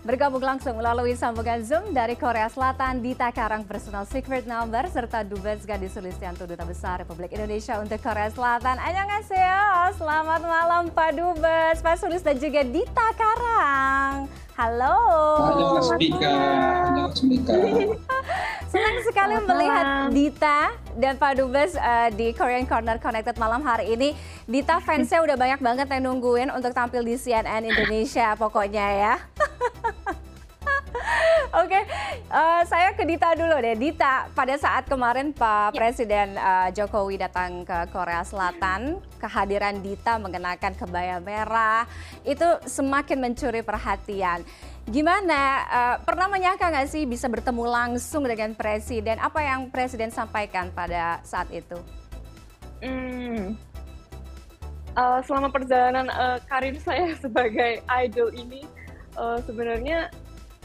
Bergabung langsung melalui sambungan Zoom dari Korea Selatan, Dita Karang Personal Secret Number, serta Dubes Gadis Sulistianto Duta Besar Republik Indonesia untuk Korea Selatan. Annyeonghaseyo, selamat malam Pak Dubes, Pak Sulis dan juga Dita Karang. Halo. Halo Mas Mika. Halo Mas Mika. Senang sekali Selamat melihat malam. Dita dan Pak Dubes uh, di Korean Corner Connected malam hari ini. Dita fansnya udah banyak banget yang nungguin untuk tampil di CNN Indonesia pokoknya ya. Oke, okay. uh, eh, saya ke Dita dulu deh. Dita, pada saat kemarin Pak ya. Presiden uh, Jokowi datang ke Korea Selatan, kehadiran Dita mengenakan kebaya merah itu semakin mencuri perhatian. Gimana, uh, pernah menyangka nggak sih bisa bertemu langsung dengan Presiden? Apa yang Presiden sampaikan pada saat itu? Hmm. Uh, selama perjalanan uh, karir saya sebagai idol ini, uh, sebenarnya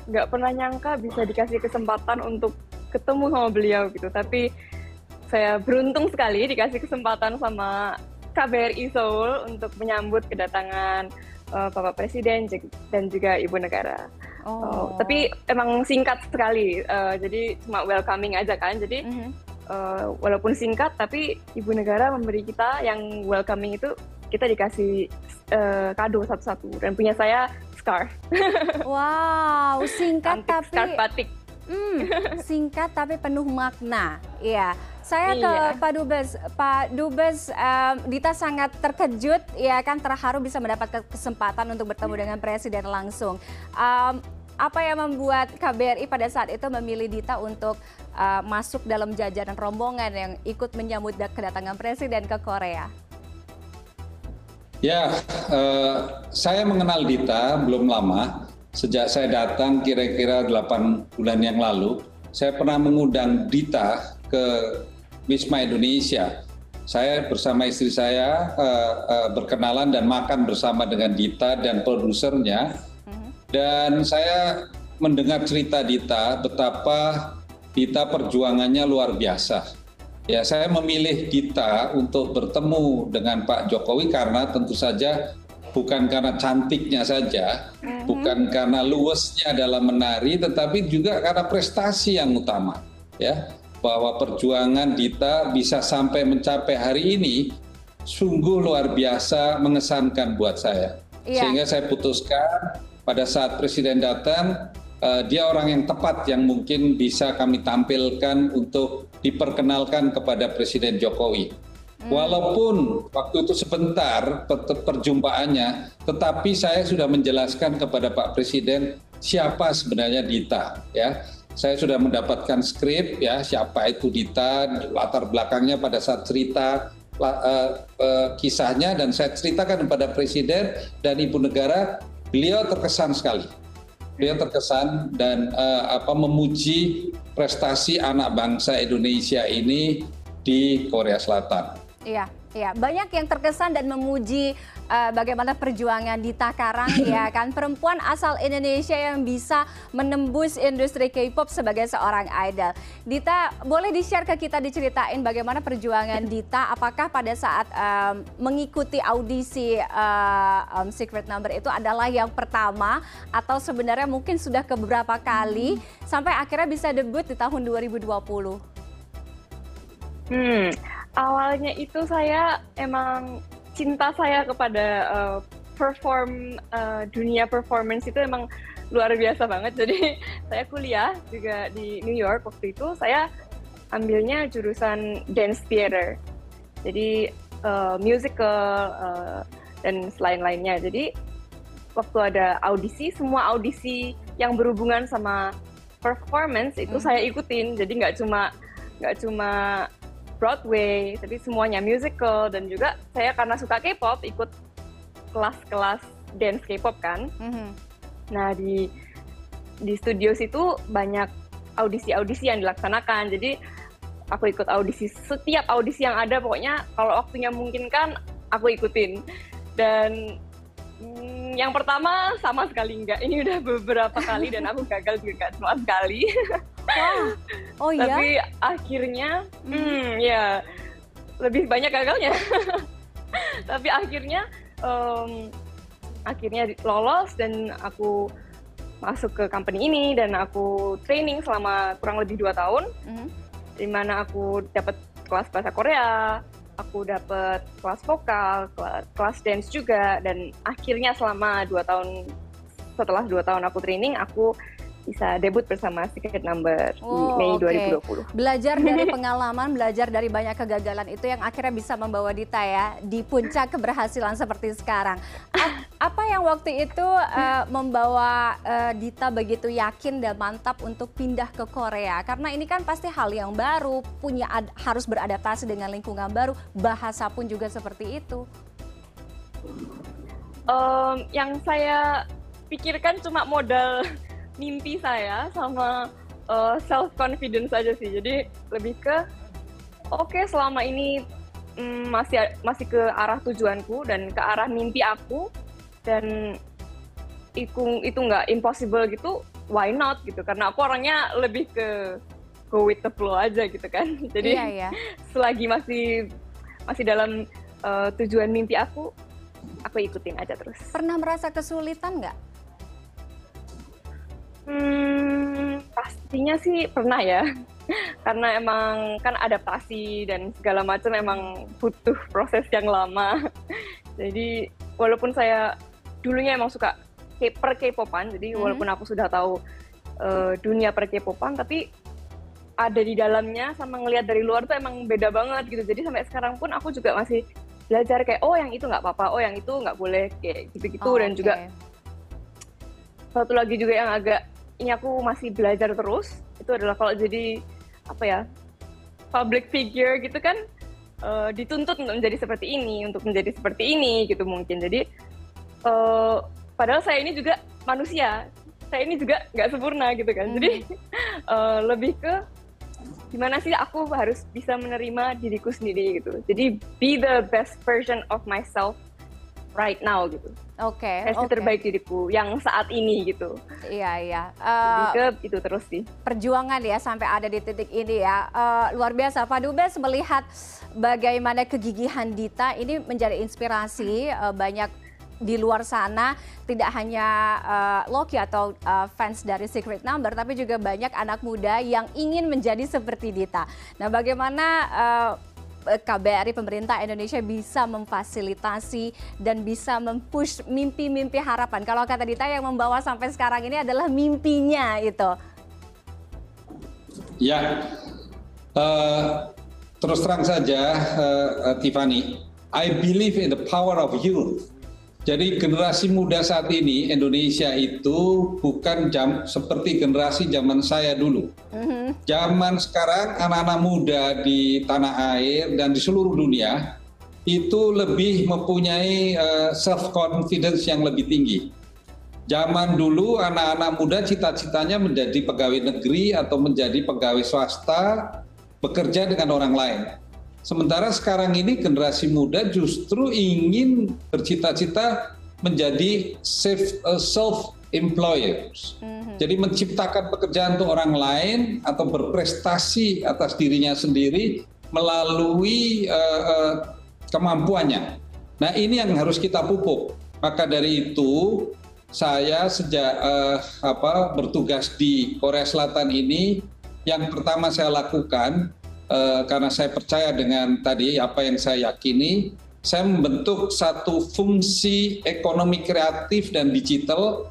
nggak pernah nyangka bisa dikasih kesempatan untuk ketemu sama beliau gitu tapi saya beruntung sekali dikasih kesempatan sama KBRI Seoul untuk menyambut kedatangan uh, Bapak Presiden dan juga Ibu Negara. Oh. Uh, tapi emang singkat sekali, uh, jadi cuma welcoming aja kan. Jadi mm -hmm. uh, walaupun singkat, tapi Ibu Negara memberi kita yang welcoming itu kita dikasih uh, kado satu-satu dan punya saya scarf. Wow, singkat Antik tapi scarf batik. Hmm, singkat tapi penuh makna. Iya. Saya ke iya. Pak Dubes. Pak Dubes, um, Dita sangat terkejut, ya kan terharu bisa mendapat kesempatan untuk bertemu dengan Presiden langsung. Um, apa yang membuat KBRI pada saat itu memilih Dita untuk uh, masuk dalam jajaran rombongan yang ikut menyambut kedatangan Presiden ke Korea? Ya, eh, saya mengenal Dita belum lama. Sejak saya datang kira-kira 8 bulan yang lalu, saya pernah mengundang Dita ke Wisma Indonesia. Saya bersama istri saya eh, eh, berkenalan dan makan bersama dengan Dita dan produsernya. Dan saya mendengar cerita Dita betapa Dita perjuangannya luar biasa ya saya memilih Dita untuk bertemu dengan Pak Jokowi karena tentu saja bukan karena cantiknya saja, mm-hmm. bukan karena luwesnya dalam menari, tetapi juga karena prestasi yang utama. Ya, bahwa perjuangan Dita bisa sampai mencapai hari ini sungguh luar biasa mengesankan buat saya. Iya. Sehingga saya putuskan pada saat Presiden datang, uh, dia orang yang tepat yang mungkin bisa kami tampilkan untuk diperkenalkan kepada Presiden Jokowi. Hmm. Walaupun waktu itu sebentar perjumpaannya, tetapi saya sudah menjelaskan kepada Pak Presiden siapa sebenarnya Dita, ya. Saya sudah mendapatkan skrip ya siapa itu Dita, latar belakangnya pada saat cerita uh, uh, kisahnya dan saya ceritakan kepada Presiden dan Ibu Negara, beliau terkesan sekali beliau terkesan dan uh, apa memuji prestasi anak bangsa Indonesia ini di Korea Selatan. Iya. Ya, banyak yang terkesan dan memuji uh, bagaimana perjuangan Dita Karang ya kan? Perempuan asal Indonesia yang bisa menembus industri K-pop sebagai seorang idol. Dita, boleh di-share ke kita diceritain bagaimana perjuangan Dita? Apakah pada saat um, mengikuti audisi uh, um, Secret Number itu adalah yang pertama? Atau sebenarnya mungkin sudah ke beberapa kali sampai akhirnya bisa debut di tahun 2020? Hmm, awalnya itu saya emang cinta saya kepada uh, perform uh, dunia performance itu emang luar biasa banget. Jadi saya kuliah juga di New York waktu itu saya ambilnya jurusan dance theater. Jadi uh, musical uh, dan selain-lainnya. Jadi waktu ada audisi, semua audisi yang berhubungan sama performance itu hmm. saya ikutin. Jadi nggak cuma nggak cuma Broadway, tapi semuanya musical dan juga saya karena suka K-pop ikut kelas-kelas dance K-pop kan. Mm-hmm. Nah di di studio situ banyak audisi-audisi yang dilaksanakan. Jadi aku ikut audisi setiap audisi yang ada pokoknya kalau waktunya mungkin kan aku ikutin. Dan mm, yang pertama sama sekali enggak. Ini udah beberapa kali dan aku gagal juga sama sekali. Wah. Oh iya. Tapi akhirnya, hmm, hmm ya lebih banyak gagalnya. Tapi akhirnya, um, akhirnya lolos dan aku masuk ke company ini dan aku training selama kurang lebih dua tahun, mm-hmm. di mana aku dapat kelas bahasa Korea, aku dapat kelas vokal, kelas, dance juga, dan akhirnya selama dua tahun setelah dua tahun aku training, aku bisa debut bersama Secret Number oh, di Mei okay. 2020. Belajar dari pengalaman, belajar dari banyak kegagalan itu yang akhirnya bisa membawa Dita ya di puncak keberhasilan seperti sekarang. Apa yang waktu itu uh, membawa uh, Dita begitu yakin dan mantap untuk pindah ke Korea? Karena ini kan pasti hal yang baru, punya harus beradaptasi dengan lingkungan baru, bahasa pun juga seperti itu. Um, yang saya pikirkan cuma modal mimpi saya sama uh, eh, self confidence aja sih. Jadi lebih ke oke okay, selama ini mm, masih masih ke arah tujuanku dan ke arah mimpi aku dan itu itu nggak impossible gitu why not gitu karena aku orangnya lebih ke go with the flow aja gitu kan jadi iya, iya. selagi masih masih dalam uh, tujuan mimpi aku aku ikutin aja terus pernah merasa kesulitan nggak pastinya sih pernah ya. Karena emang kan adaptasi dan segala macam emang butuh proses yang lama. Jadi walaupun saya dulunya emang suka per K-popan, jadi hmm. walaupun aku sudah tahu uh, dunia per K-popan, tapi ada di dalamnya sama ngelihat dari luar tuh emang beda banget gitu. Jadi sampai sekarang pun aku juga masih belajar kayak oh yang itu nggak apa-apa, oh yang itu nggak boleh kayak gitu-gitu oh, dan okay. juga satu lagi juga yang agak ini aku masih belajar terus. Itu adalah kalau jadi apa ya public figure gitu kan uh, dituntut untuk menjadi seperti ini untuk menjadi seperti ini gitu mungkin. Jadi uh, padahal saya ini juga manusia. Saya ini juga nggak sempurna gitu kan. Hmm. jadi uh, lebih ke gimana sih aku harus bisa menerima diriku sendiri gitu. Jadi be the best version of myself right now gitu. Oke. Okay, versi okay. terbaik diriku yang saat ini gitu. Iya iya. Uh, ke itu terus sih. Perjuangan ya sampai ada di titik ini ya. Uh, luar biasa. Pak Dubes melihat bagaimana kegigihan Dita ini menjadi inspirasi uh, banyak di luar sana tidak hanya uh, Loki atau uh, fans dari Secret Number tapi juga banyak anak muda yang ingin menjadi seperti Dita. Nah, bagaimana uh, KBRI pemerintah Indonesia bisa memfasilitasi dan bisa mempush mimpi-mimpi harapan. Kalau kata Dita yang membawa sampai sekarang ini adalah mimpinya itu. Ya, uh, terus terang saja uh, Tiffany, I believe in the power of youth. Jadi generasi muda saat ini Indonesia itu bukan jam seperti generasi zaman saya dulu. Mm-hmm. Zaman sekarang anak-anak muda di tanah air dan di seluruh dunia itu lebih mempunyai uh, eh, self confidence yang lebih tinggi. Zaman dulu anak-anak muda cita-citanya menjadi pegawai negeri atau menjadi pegawai swasta bekerja dengan orang lain. Sementara sekarang ini generasi muda justru ingin bercita-cita menjadi uh, self employers. Mm-hmm. Jadi menciptakan pekerjaan untuk orang lain atau berprestasi atas dirinya sendiri melalui uh, uh, kemampuannya. Nah, ini yang harus kita pupuk. Maka dari itu saya sejak uh, apa bertugas di Korea Selatan ini yang pertama saya lakukan Eh, karena saya percaya dengan tadi apa yang saya yakini, saya membentuk satu fungsi ekonomi kreatif dan digital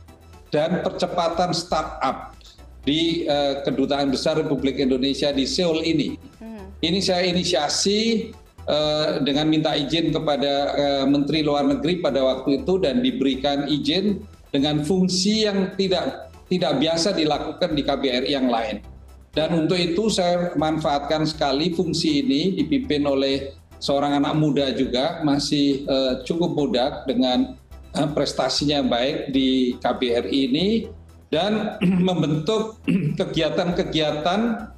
dan percepatan startup di uh, kedutaan besar Republik Indonesia di Seoul ini. Hmm. Ini saya inisiasi uh, dengan minta izin kepada Menteri Luar Negeri pada waktu itu dan diberikan izin dengan fungsi yang tidak tidak biasa dilakukan di KBRI yang lain. Dan untuk itu saya manfaatkan sekali fungsi ini dipimpin oleh seorang anak muda juga masih uh, cukup muda dengan uh, prestasinya baik di KBRI ini dan membentuk kegiatan-kegiatan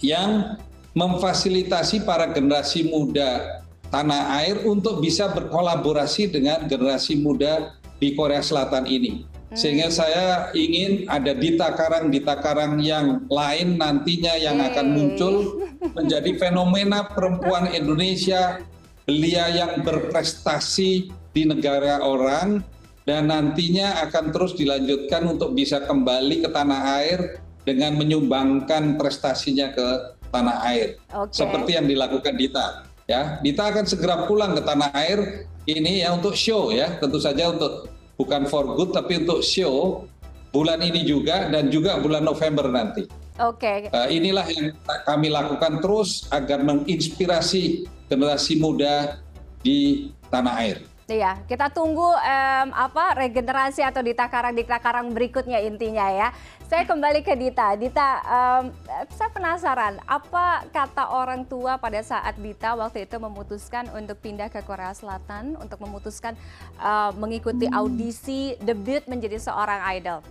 yang memfasilitasi para generasi muda tanah air untuk bisa berkolaborasi dengan generasi muda di Korea Selatan ini. Sehingga saya ingin ada Dita Karang, Dita Karang yang lain nantinya yang akan muncul menjadi fenomena perempuan Indonesia, belia yang berprestasi di negara orang dan nantinya akan terus dilanjutkan untuk bisa kembali ke tanah air dengan menyumbangkan prestasinya ke tanah air. Okay. Seperti yang dilakukan Dita. Ya, Dita akan segera pulang ke tanah air ini ya untuk show ya, tentu saja untuk bukan for good tapi untuk show bulan ini juga dan juga bulan November nanti. Oke. Okay. Uh, inilah yang kami lakukan terus agar menginspirasi generasi muda di tanah air. Iya, kita tunggu um, apa regenerasi atau Dita Karang Dita Karang berikutnya intinya ya. Saya kembali ke Dita. Dita, um, saya penasaran apa kata orang tua pada saat Dita waktu itu memutuskan untuk pindah ke Korea Selatan untuk memutuskan uh, mengikuti audisi debut menjadi seorang idol.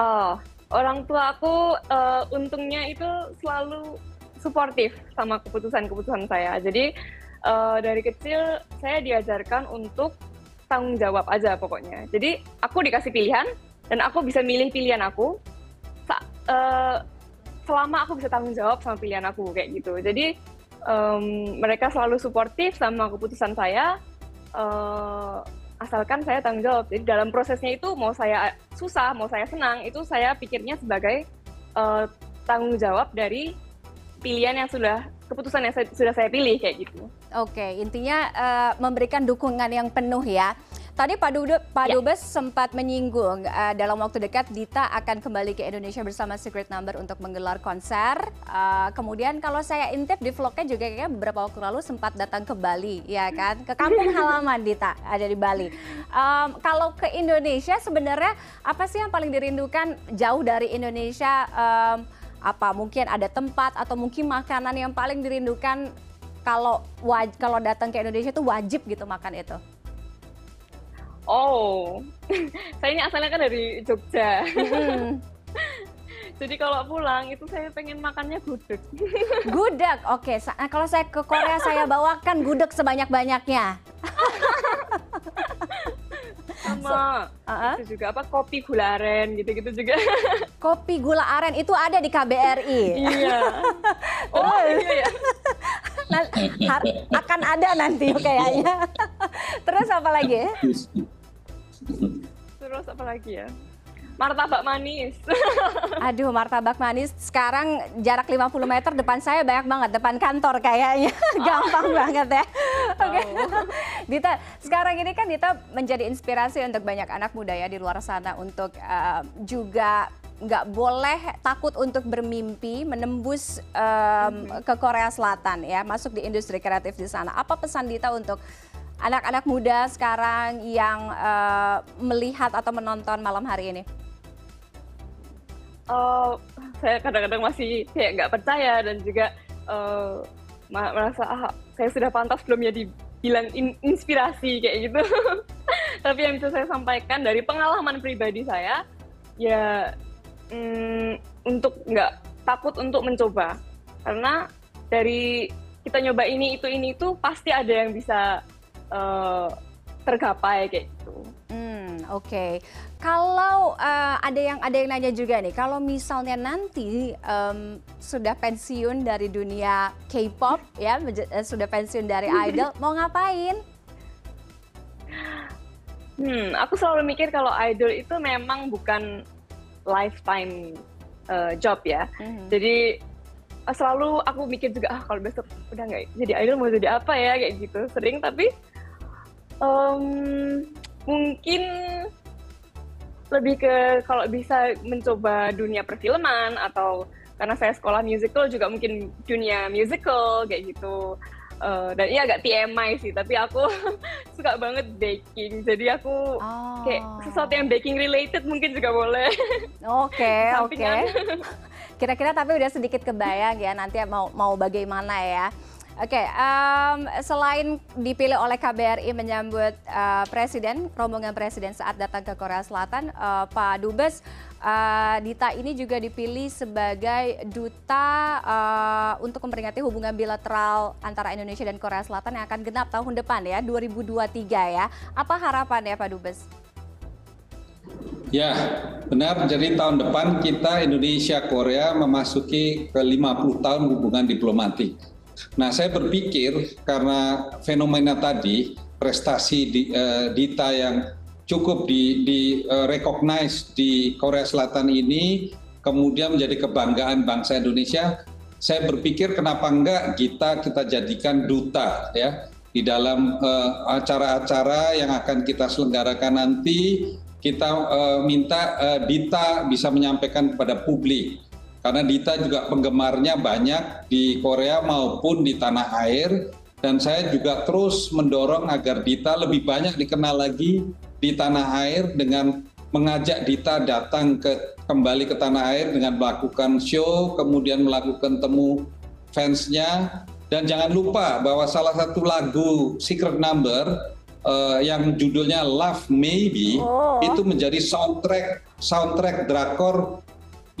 Oh, orang tua aku uh, untungnya itu selalu suportif sama keputusan-keputusan saya. Jadi uh, dari kecil saya diajarkan untuk tanggung jawab aja pokoknya. Jadi aku dikasih pilihan dan aku bisa milih pilihan aku. Sa uh, selama aku bisa tanggung jawab sama pilihan aku kayak gitu. Jadi um, mereka selalu suportif sama keputusan saya. Uh, asalkan saya tanggung jawab. Jadi dalam prosesnya itu mau saya susah, mau saya senang, itu saya pikirnya sebagai uh, tanggung jawab dari pilihan yang sudah keputusan yang saya, sudah saya pilih kayak gitu. Oke, intinya uh, memberikan dukungan yang penuh ya. Tadi Pak, Pak ya. Dubes sempat menyinggung uh, dalam waktu dekat Dita akan kembali ke Indonesia bersama Secret Number untuk menggelar konser. Uh, kemudian kalau saya intip di vlognya juga kayaknya beberapa waktu lalu sempat datang ke Bali, ya kan? Ke kampung halaman Dita ada di Bali. Um, kalau ke Indonesia sebenarnya apa sih yang paling dirindukan jauh dari Indonesia? Um, apa mungkin ada tempat atau mungkin makanan yang paling dirindukan kalau kalau datang ke Indonesia itu wajib gitu makan itu? Oh, saya ini asalnya kan dari Jogja. Hmm. Jadi kalau pulang itu saya pengen makannya gudeg. Gudeg, oke. Okay. Nah, kalau saya ke Korea saya bawakan gudeg sebanyak-banyaknya. Sama. So, uh-huh. itu juga. Apa kopi gula aren gitu-gitu juga. Kopi gula aren itu ada di KBRI iya. Oh iya ya nah, akan ada nanti kayaknya terus apa lagi? Terus apa lagi ya martabak manis. Aduh, martabak manis sekarang jarak 50 meter depan saya banyak banget, depan kantor kayaknya. Gampang oh. banget ya. Oke. Okay. Oh. Dita, sekarang ini kan Dita menjadi inspirasi untuk banyak anak muda ya di luar sana untuk uh, juga nggak boleh takut untuk bermimpi menembus um, ke Korea Selatan ya, masuk di industri kreatif di sana. Apa pesan Dita untuk anak-anak muda sekarang yang uh, melihat atau menonton malam hari ini? Uh, saya kadang-kadang masih kayak nggak percaya dan juga uh, merasa ah saya sudah pantas belum ya dibilang in inspirasi kayak gitu. Tapi yang bisa saya sampaikan dari pengalaman pribadi saya ya mm, untuk nggak takut untuk mencoba karena dari kita nyoba ini itu ini itu pasti ada yang bisa uh, tergapai kayak gitu. Hmm, oke. Okay. Kalau uh, ada yang ada yang nanya juga nih, kalau misalnya nanti um, sudah pensiun dari dunia K-pop ya, uh, sudah pensiun dari idol, mau ngapain? Hmm, aku selalu mikir kalau idol itu memang bukan lifetime uh, job ya. Mm-hmm. Jadi selalu aku mikir juga ah kalau besok udah nggak jadi idol mau jadi apa ya kayak gitu sering tapi um, mungkin lebih ke kalau bisa mencoba dunia perfilman atau karena saya sekolah musical juga mungkin dunia musical kayak gitu. Uh, dan ini agak TMI sih tapi aku suka banget baking. Jadi aku oh. kayak sesuatu yang baking related mungkin juga boleh. Oke oke. Okay. kira-kira tapi udah sedikit kebayang ya nanti mau mau bagaimana ya Oke, selain dipilih oleh KBRI menyambut uh, presiden, rombongan presiden saat datang ke Korea Selatan, uh, Pak Dubes, uh, Dita ini juga dipilih sebagai duta untuk memperingati hubungan bilateral antara Indonesia dan Korea Selatan yang akan genap tahun depan ya, 2023 ya. Apa harapan ya Pak Dubes? Ya, benar. Jadi tahun depan kita Indonesia Korea memasuki ke 50 tahun hubungan diplomatik Nah, saya berpikir karena fenomena tadi prestasi di, uh, Dita yang cukup di, di uh, recognize di Korea Selatan ini, kemudian menjadi kebanggaan bangsa Indonesia. Saya berpikir kenapa enggak kita kita jadikan duta ya di dalam acara-acara uh, yang akan kita selenggarakan nanti kita uh, minta uh, Dita bisa menyampaikan kepada publik karena Dita juga penggemarnya banyak di Korea maupun di tanah air dan saya juga terus mendorong agar Dita lebih banyak dikenal lagi di tanah air dengan mengajak Dita datang ke kembali ke tanah air dengan melakukan show, kemudian melakukan temu fansnya dan jangan lupa bahwa salah satu lagu Secret Number uh, yang judulnya Love Maybe oh. itu menjadi soundtrack soundtrack drakor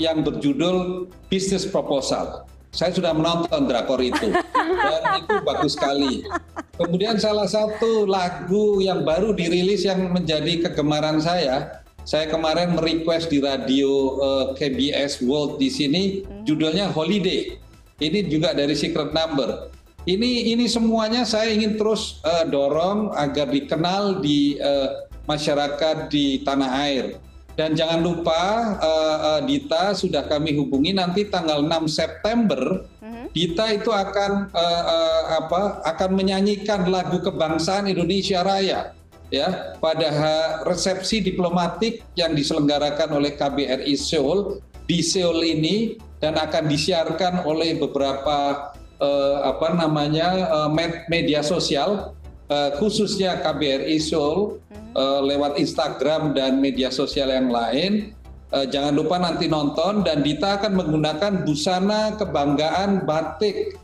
yang berjudul Business Proposal saya sudah menonton drakor itu dan itu bagus sekali. Kemudian salah satu lagu yang baru dirilis yang menjadi kegemaran saya, saya kemarin merequest di radio uh, eh, KBS World di sini, judulnya Holiday. Ini juga dari Secret Number. Ini ini semuanya saya ingin terus uh, dorong agar dikenal di uh, masyarakat di tanah air. Dan jangan lupa uh, uh, Dita sudah kami hubungi nanti tanggal 6 September uh-huh. Dita itu akan uh, uh, apa akan menyanyikan lagu kebangsaan Indonesia Raya ya pada resepsi diplomatik yang diselenggarakan oleh KBRI Seoul di Seoul ini dan akan disiarkan oleh beberapa uh, apa namanya uh, media sosial uh, khususnya KBRI Seoul uh, lewat Instagram dan media sosial yang lain. Uh, jangan lupa nanti nonton dan Dita akan menggunakan busana kebanggaan batik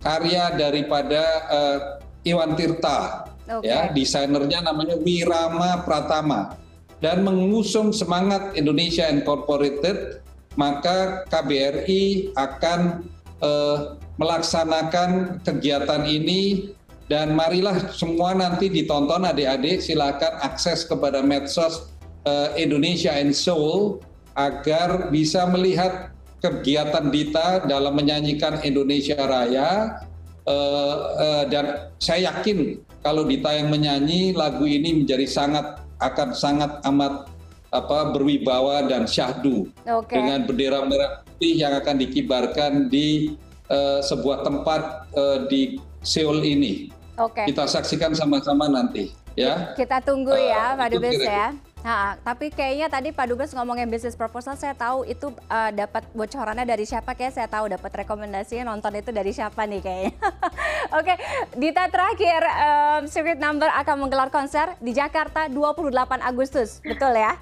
karya daripada uh, Iwan Tirta. Okay. Ya, desainernya namanya Wirama Pratama dan mengusung semangat Indonesia Incorporated, maka KBRI akan uh, melaksanakan kegiatan ini dan marilah semua nanti ditonton adik-adik silakan akses kepada medsos uh, Indonesia and Soul agar bisa melihat kegiatan Dita dalam menyanyikan Indonesia Raya uh, uh, dan saya yakin kalau Dita yang menyanyi lagu ini menjadi sangat akan sangat amat apa berwibawa dan syahdu okay. dengan bendera merah putih yang akan dikibarkan di uh, sebuah tempat uh, di Seoul ini. Oke. Kita saksikan sama-sama nanti, ya. Kita tunggu ya, uh, Pak Dubes ya. Nah, tapi kayaknya tadi Pak Dubes ngomongin bisnis proposal, saya tahu itu uh, dapat bocorannya dari siapa? Kayak saya tahu dapat rekomendasinya nonton itu dari siapa nih kayaknya. Oke, Dita terakhir, um, Secret Number akan menggelar konser di Jakarta 28 Agustus, betul ya?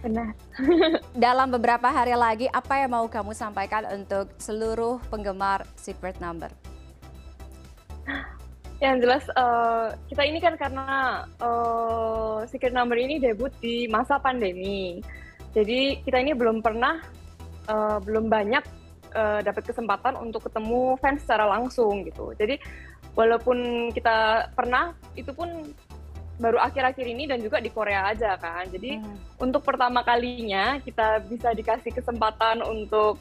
Benar. Dalam beberapa hari lagi, apa yang mau kamu sampaikan untuk seluruh penggemar Secret Number? Yang jelas uh, kita ini kan karena uh, Secret Number ini debut di masa pandemi. Jadi kita ini belum pernah, uh, belum banyak uh, dapat kesempatan untuk ketemu fans secara langsung gitu. Jadi walaupun kita pernah, itu pun baru akhir-akhir ini dan juga di Korea aja kan. Jadi hmm. untuk pertama kalinya kita bisa dikasih kesempatan untuk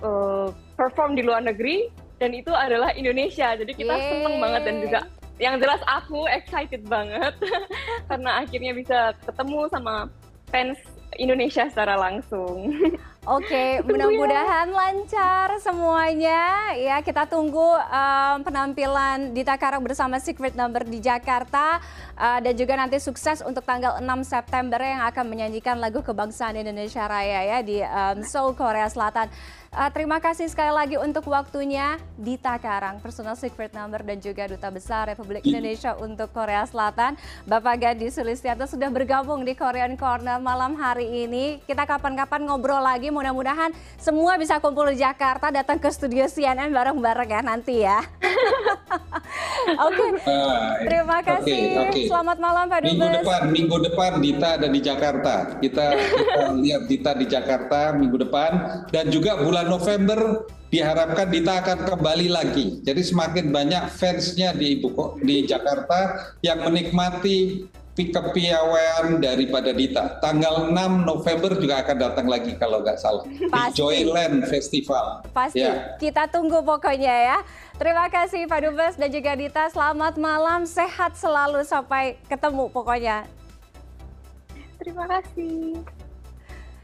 uh, perform di luar negeri dan itu adalah Indonesia. Jadi kita Yeay. seneng banget dan juga yang jelas aku excited banget karena akhirnya bisa ketemu sama fans Indonesia secara langsung. Oke, ya. mudah-mudahan ya. lancar semuanya. Ya, kita tunggu um, penampilan Dita Karang bersama Secret Number di Jakarta uh, dan juga nanti sukses untuk tanggal 6 September yang akan menyanyikan lagu kebangsaan Indonesia Raya ya di um, Seoul, Korea Selatan. Uh, terima kasih sekali lagi untuk waktunya Dita Karang, personal secret number dan juga Duta Besar Republik Indonesia untuk Korea Selatan. Bapak Gadi Sulistianto sudah bergabung di Korean Corner malam hari ini. Kita kapan-kapan ngobrol lagi, mudah-mudahan semua bisa kumpul di Jakarta, datang ke studio CNN bareng-bareng ya nanti ya. Oke, okay. uh, terima kasih. Okay, okay. Selamat malam Pak Dubes. Minggu depan, minggu depan Dita ada di Jakarta. Kita, kita lihat Dita di Jakarta minggu depan dan juga bulan bulan November diharapkan Dita akan kembali lagi. Jadi semakin banyak fansnya di ibu di Jakarta yang menikmati kepiawaian daripada Dita. Tanggal 6 November juga akan datang lagi kalau nggak salah. Pasti. Di Joyland Festival. Pasti. Ya. Kita tunggu pokoknya ya. Terima kasih Pak Dubes dan juga Dita. Selamat malam, sehat selalu sampai ketemu pokoknya. Terima kasih.